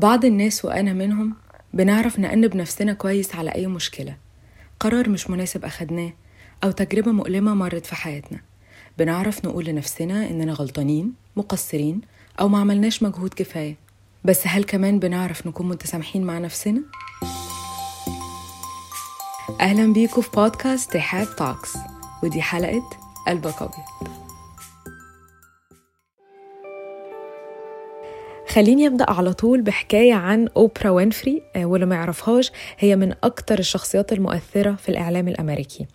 بعض الناس وأنا منهم بنعرف نأنب نفسنا كويس على أي مشكلة. قرار مش مناسب أخدناه أو تجربة مؤلمة مرت في حياتنا. بنعرف نقول لنفسنا إننا غلطانين مقصرين أو ما عملناش مجهود كفاية. بس هل كمان بنعرف نكون متسامحين مع نفسنا؟ أهلا بيكم في بودكاست رحاب توكس ودي حلقة قلبك أبيض. خليني أبدأ على طول بحكاية عن أوبرا وينفري آه، واللي ما يعرفهاش هي من أكتر الشخصيات المؤثرة في الإعلام الأمريكي.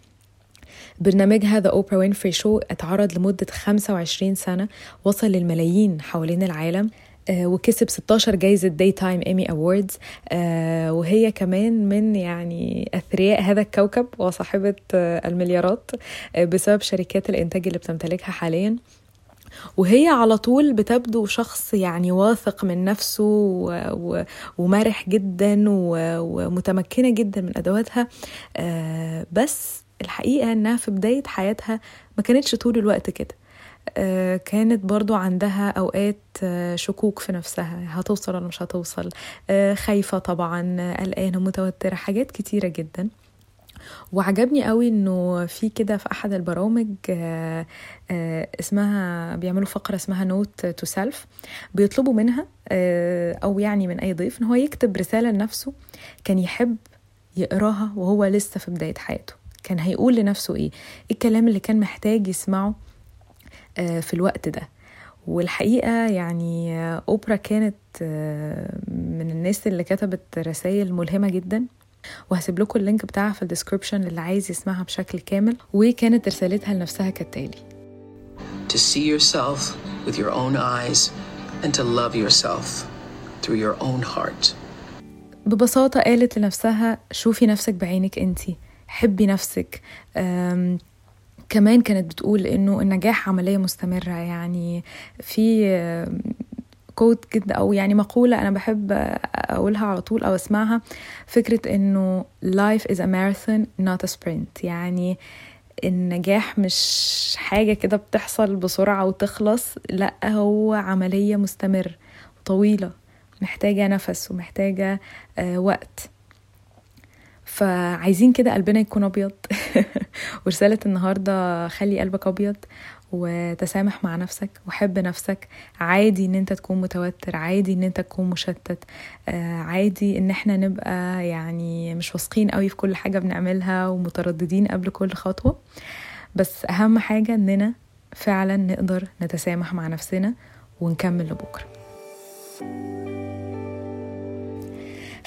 برنامجها The Oprah Winfrey Show اتعرض لمدة 25 سنة وصل للملايين حوالين العالم آه، وكسب 16 جايزة Daytime Emmy Awards وهي كمان من يعني أثرياء هذا الكوكب وصاحبة آه، المليارات بسبب شركات الإنتاج اللي بتمتلكها حاليا. وهي على طول بتبدو شخص يعني واثق من نفسه ومرح جدا ومتمكنة جدا من أدواتها. آه، بس الحقيقة إنها في بداية حياتها ما كانتش طول الوقت كده. آه، كانت برضو عندها أوقات آه، شكوك في نفسها. هتوصل ولا مش هتوصل؟ خايفة طبعا قلقانة متوترة حاجات كتيرة جدا. وعجبني قوي إنه في كده في أحد البرامج آه، آه، اسمها بيعملوا فقرة اسمها Note to Self بيطلبوا منها آه، أو يعني من أي ضيف إن هو يكتب رسالة لنفسه كان يحب يقراها وهو لسه في بداية حياته. كان هيقول لنفسه إيه؟ إيه الكلام اللي كان محتاج يسمعه في الوقت ده؟ والحقيقة يعني أوبرا كانت من الناس اللي كتبت رسائل ملهمة جدا. وهسيب لكم ال link بتاعها في ال description اللي عايز يسمعها بشكل كامل وكانت رسالتها لنفسها كالتالي To see yourself with your own eyes and to love yourself through your own heart. ببساطة قالت لنفسها شوفي نفسك بعينك انتي حبي نفسك كمان كانت بتقول إنه النجاح عملية مستمرة يعني في كوت كده أو يعني مقولة أنا بحب أقولها على طول أو أسمعها. فكرة إنه life is a marathon not a sprint. يعني النجاح مش حاجة كده بتحصل بسرعة وتخلص لأ هو عملية مستمر طويلة محتاجة نفس ومحتاجة آه، وقت. فعايزين كده قلبنا يكون أبيض. ورسالة النهارده خلي قلبك أبيض وتسامح مع نفسك وحب نفسك. عادي إن أنت تكون متوتر عادي إن أنت تكون مشتت آه، عادي إن إحنا نبقى يعني مش واثقين قوي في كل حاجة بنعملها ومترددين قبل كل خطوة. بس أهم حاجة إننا فعلا نقدر نتسامح مع نفسنا ونكمل لبكرة.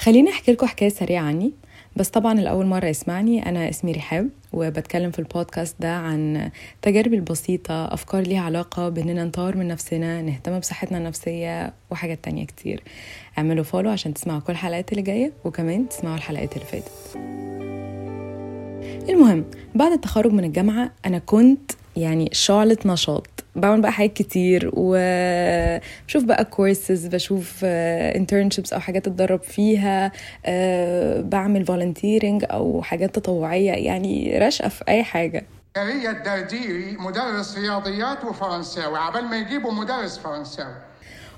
خليني أحكي لكم حكاية سريعة عني. بس طبعا الأول مرة يسمعني. أنا اسمي رحاب وبتكلم في البودكاست ده عن تجاربي البسيطة أفكار ليها علاقة بأننا نطور من نفسنا نهتم بصحتنا النفسية وحاجات تانية كتير. اعملوا فولو عشان تسمعوا كل الحلقات اللي جاية وكمان تسمعوا الحلقات اللي فاتت. المهم بعد التخرج من الجامعة أنا كنت يعني شعلة نشاط. بعمل بقى حاجات كتير وبشوف بقى كورسز بشوف internships أو حاجات أتدرب فيها آه، بعمل volunteering أو حاجات تطوعية يعني راشقه في أي حاجة. هي الدرديري مدرس رياضيات وفرنساوي عبال ما يجيبوا مدرس فرنساوي.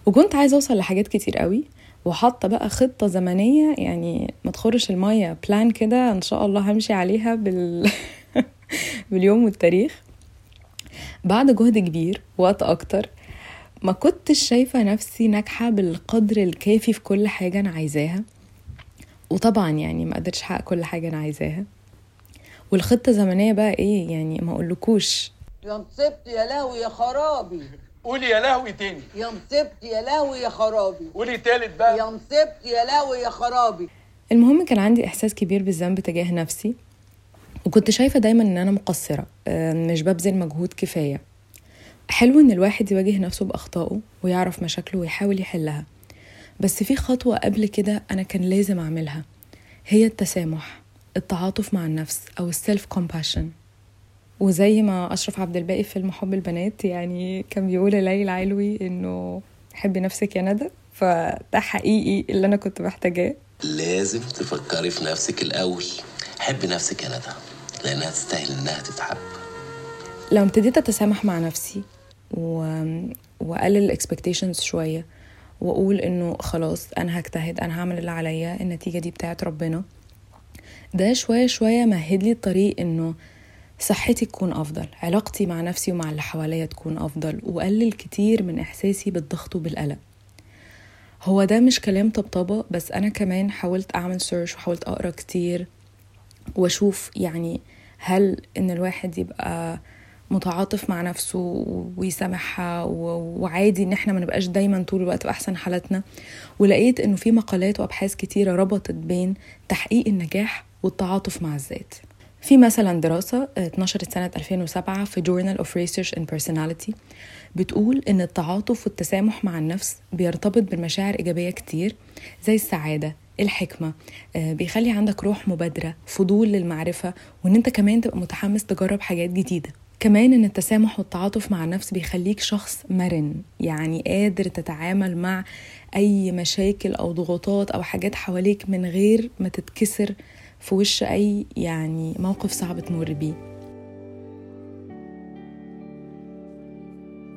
وكنت عايزة أوصل لحاجات كتير قوي وحاطة بقى خطة زمنية يعني ما تخرش المية plan كده إن شاء الله همشي عليها بال باليوم والتاريخ. بعد جهد كبير وقت أكتر ما كنتش شايفة نفسي ناجحة بالقدر الكافي في كل حاجة أنا عايزاها. وطبعا يعني ما قدرتش أحقق كل حاجة أنا عايزاها. والخطة الزمنية بقى إيه؟ يعني ما أقولكوش. يا نصبت يا لهوي يا خرابي. قولي يا لهوي تاني. يا نصبت يا لهوي يا خرابي. قولي تالت بقى. يا نصبت يا لهوي يا خرابي. المهم كان عندي إحساس كبير بالذنب تجاه نفسي. وكنت شايفة دايما إن أنا مقصرة مش ببذل مجهود كفاية. حلو إن الواحد يواجه نفسه بأخطائه ويعرف مشاكله ويحاول يحلها. بس في خطوة قبل كده أنا كان لازم أعملها هي التسامح التعاطف مع النفس أو ال self-compassion وزي ما أشرف عبد الباقي في فيلم حب البنات يعني كان بيقول ليلى علوي إنه حبي نفسك يا ندى فده حقيقي اللي أنا كنت محتاجاه. لازم تفكري في نفسك الأول. حبي نفسك يا ندى. لأنها تستاهل إنها تتحب لو ابتديت أتسامح مع نفسي و... وأقلل الإكسبكتيشنز شوية وأقول إنه خلاص أنا هجتهد أنا هعمل اللي عليا النتيجة دي بتاعت ربنا ده شوية شوية مهد لي الطريق إنه صحتي تكون أفضل علاقتي مع نفسي ومع اللي حواليا تكون أفضل وقلل كتير من إحساسي بالضغط وبالقلق. هو ده مش كلام طبطبة بس أنا كمان حاولت أعمل سيرش وحاولت أقرأ كتير. وأشوف يعني هل إن الواحد يبقى متعاطف مع نفسه ويسامحها وعادي إن إحنا ما نبقاش دايما طول الوقت باحسن حالاتنا. ولقيت إنه في مقالات وأبحاث كتيرة ربطت بين تحقيق النجاح والتعاطف مع الذات. في مثلا دراسة اتنشرت سنة 2007 في Journal of Research and Personality بتقول إن التعاطف والتسامح مع النفس بيرتبط بالمشاعر إيجابية كتير زي السعادة الحكمة بيخلي عندك روح مبادرة فضول للمعرفة وإن أنت كمان تبقى متحمس تجرب حاجات جديدة. كمان إن التسامح والتعاطف مع النفس بيخليك شخص مرن يعني قادر تتعامل مع أي مشاكل أو ضغوطات أو حاجات حواليك من غير ما تتكسر في وش أي يعني موقف صعب تمر بيه.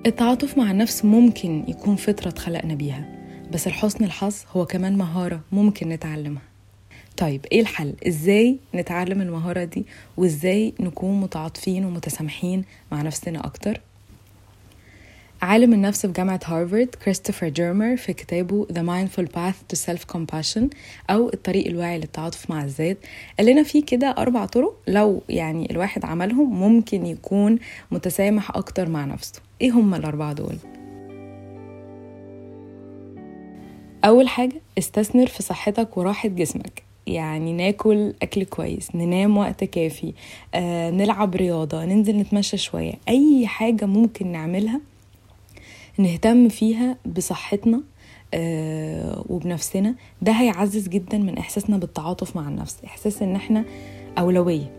التعاطف مع النفس ممكن يكون فطرة اتخلقنا بيها. بس لحسن الحظ هو كمان مهارة ممكن نتعلمها. طيب إيه الحل؟ إزاي نتعلم المهارة دي؟ وإزاي نكون متعاطفين ومتسامحين مع نفسنا أكتر؟ عالم النفس في جامعة هارفارد كريستوفر جيرمر في كتابه The Mindful Path to Self-Compassion أو الطريق الواعي للتعاطف مع الذات قال لنا فيه كده أربع طرق لو يعني الواحد عملهم ممكن يكون متسامح أكتر مع نفسه. إيه هم الأربعة دول؟ أول حاجة استثمر في صحتك وراحة جسمك. يعني ناكل أكل كويس ننام وقت كافي آه، نلعب رياضة ننزل نتمشى شوية. أي حاجة ممكن نعملها نهتم فيها بصحتنا آه، وبنفسنا. ده هيعزز جدا من إحساسنا بالتعاطف مع النفس إحساس إن إحنا أولوية.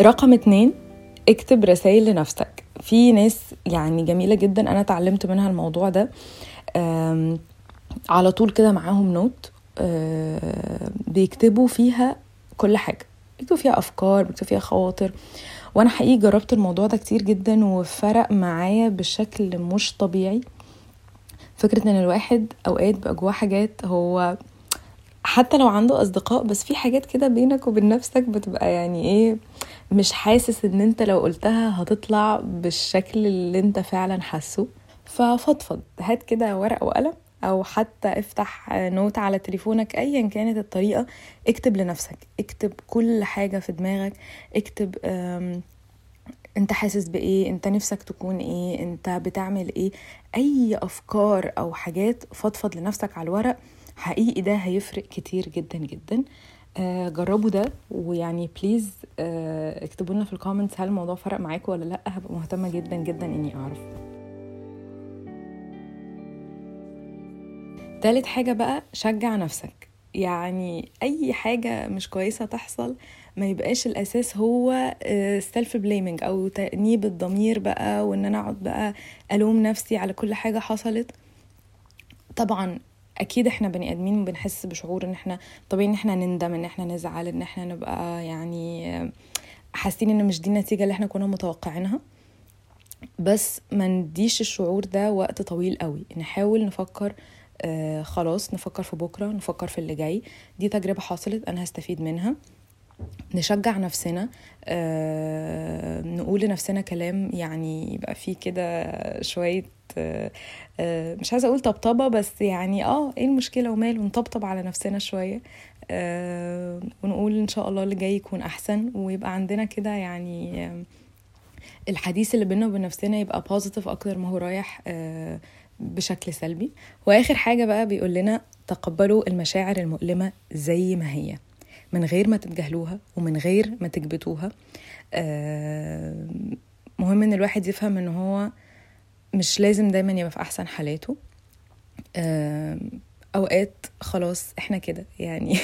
رقم اتنين اكتب رسائل لنفسك. في ناس يعني جميلة جدا أنا اتعلمت منها الموضوع ده. على طول كده معاهم نوت آه، بيكتبوا فيها كل حاجة. بيكتبوا فيها أفكار بيكتبوا فيها خواطر. وأنا حقيقي جربت الموضوع ده كتير جدا وفرق معايا بشكل مش طبيعي. فكرة إن الواحد أوقات بقى جواه حاجات هو حتى لو عنده أصدقاء بس في حاجات كده بينك وبين نفسك بتبقى يعني إيه مش حاسس إن أنت لو قلتها هتطلع بالشكل اللي أنت فعلا حاسه. ففضفض هات كده ورقة وقلم أو حتى افتح نوت على تليفونك ايا كانت الطريقة. اكتب لنفسك اكتب كل حاجة في دماغك. اكتب انت حاسس بإيه؟ انت نفسك تكون إيه؟ انت بتعمل إيه؟ أي أفكار أو حاجات فضفض لنفسك على الورق. حقيقي ده هيفرق كتير جدا جدا. جربوا ده. ويعني please آه، اكتبوا لنا في ال comments هل الموضوع فرق معاكم ولا لأ. هبقى مهتمة جدا جدا إني أعرف. تالت حاجة بقى شجع نفسك. يعني أي حاجة مش كويسة تحصل ما يبقاش الأساس هو self-blaming أو تأنيب الضمير بقى وإن أنا أقعد بقى ألوم نفسي على كل حاجة حصلت. طبعا أكيد إحنا بني آدمين بنحس بشعور إن إحنا طبيعي إن إحنا نندم إن إحنا نزعل إن إحنا نبقى يعني حاسين إن مش دي النتيجة اللي إحنا كنا متوقعينها. بس ما نديش الشعور ده وقت طويل قوي. نحاول نفكر آه خلاص نفكر في بكرة نفكر في اللي جاي. دي تجربة حصلت أنا هستفيد منها. نشجع نفسنا آه، نقول لنفسنا كلام يعني يبقى فيه كده شوية مش عايزة أقول طبطبة بس يعني آه إيه المشكلة وماله نطبطب على نفسنا شوية. آه، ونقول إن شاء الله اللي جاي يكون أحسن ويبقى عندنا كده يعني آه، الحديث اللي بينا وبين نفسنا يبقى بوزيتيف أكتر ما هو رايح آه، بشكل سلبي. وآخر حاجة بقى بيقول لنا تقبلوا المشاعر المؤلمة زي ما هي من غير ما تتجاهلوها ومن غير ما تكبتوها. آه، مهم إن الواحد يفهم إن هو مش لازم دايما يبقى في أحسن حالاته. آه، أوقات خلاص إحنا كده يعني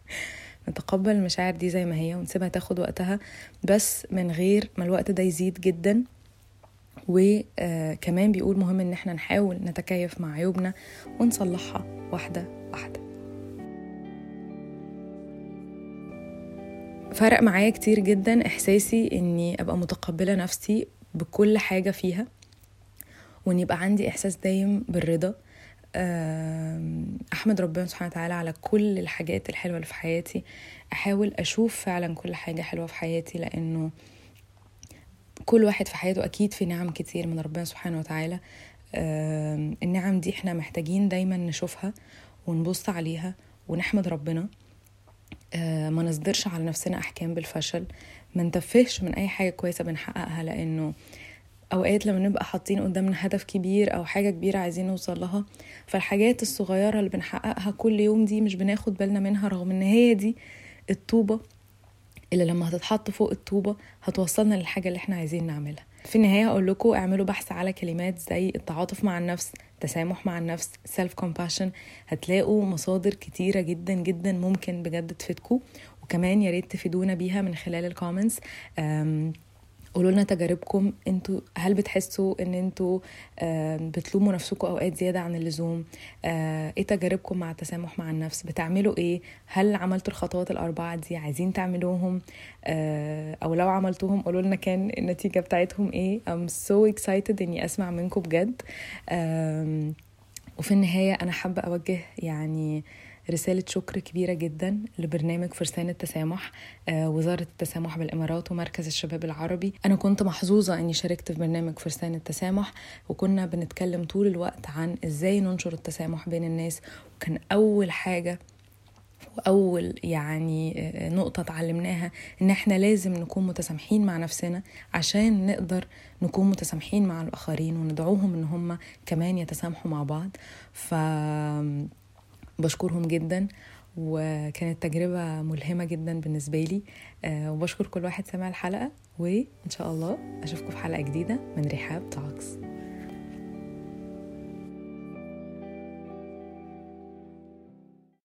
نتقبل المشاعر دي زي ما هي ونسيبها تاخد وقتها بس من غير ما الوقت ده يزيد جدا. وكمان بيقول مهم إن إحنا نحاول نتكيف مع عيوبنا ونصلحها واحدة واحدة. فرق معايا كتير جدا إحساسي إني أبقى متقبلة نفسي بكل حاجة فيها. وإن يبقى عندي إحساس دايم بالرضا أحمد ربنا سبحانه وتعالى على كل الحاجات الحلوة اللي في حياتي. أحاول أشوف فعلا كل حاجة حلوة في حياتي لأنه كل واحد في حياته أكيد في نعم كتير من ربنا سبحانه وتعالى. النعم دي إحنا محتاجين دايما نشوفها ونبص عليها ونحمد ربنا. ما نصدرش على نفسنا أحكام بالفشل. ما نتفهش من أي حاجة كويسة بنحققها لأنه أوقات لما نبقى حاطين قدامنا هدف كبير أو حاجة كبيرة عايزين نوصل لها فالحاجات الصغيرة اللي بنحققها كل يوم دي مش بناخد بالنا منها رغم إن هي دي الطوبة اللي لما هتتحط فوق الطوبة هتوصلنا للحاجة اللي إحنا عايزين نعملها. في النهاية أقول لكم اعملوا بحث على كلمات زي التعاطف مع النفس تسامح مع النفس self compassion هتلاقوا مصادر كتيرة جدا جدا ممكن بجد تفيدكم وكمان يا ريت تفيدونا بيها من خلال الكومنتس قولوا لنا تجاربكم. أنتوا هل بتحسوا ان أنتوا بتلوموا نفسكم اوقات زيادة عن اللزوم؟ آه، إيه تجاربكم مع التسامح مع النفس؟ بتعملوا إيه؟ هل عملتوا الخطوات الأربعة دي عايزين تعملوهم؟ آه، أو لو عملتوهم قولوا لنا كان النتيجة بتاعتهم إيه؟ I'm so excited اني اسمع منكم بجد. وفي النهاية أنا حابة أوجه يعني رسالة شكر كبيرة جدا لبرنامج فرسان التسامح آه، وزارة التسامح بالإمارات ومركز الشباب العربي. أنا كنت محظوظة أني شاركت في برنامج فرسان التسامح وكنا بنتكلم طول الوقت عن إزاي ننشر التسامح بين الناس. وكان أول حاجة وأول يعني آه، نقطة اتعلمناها إن إحنا لازم نكون متسامحين مع نفسنا عشان نقدر نكون متسامحين مع الآخرين وندعوهم إن هم كمان يتسامحوا مع بعض. ف بشكرهم جدا وكانت تجربة ملهمة جدا بالنسبة لي. آه، وبشكر كل واحد سمع الحلقة وإن شاء الله أشوفكم في حلقة جديدة من رحاب توكس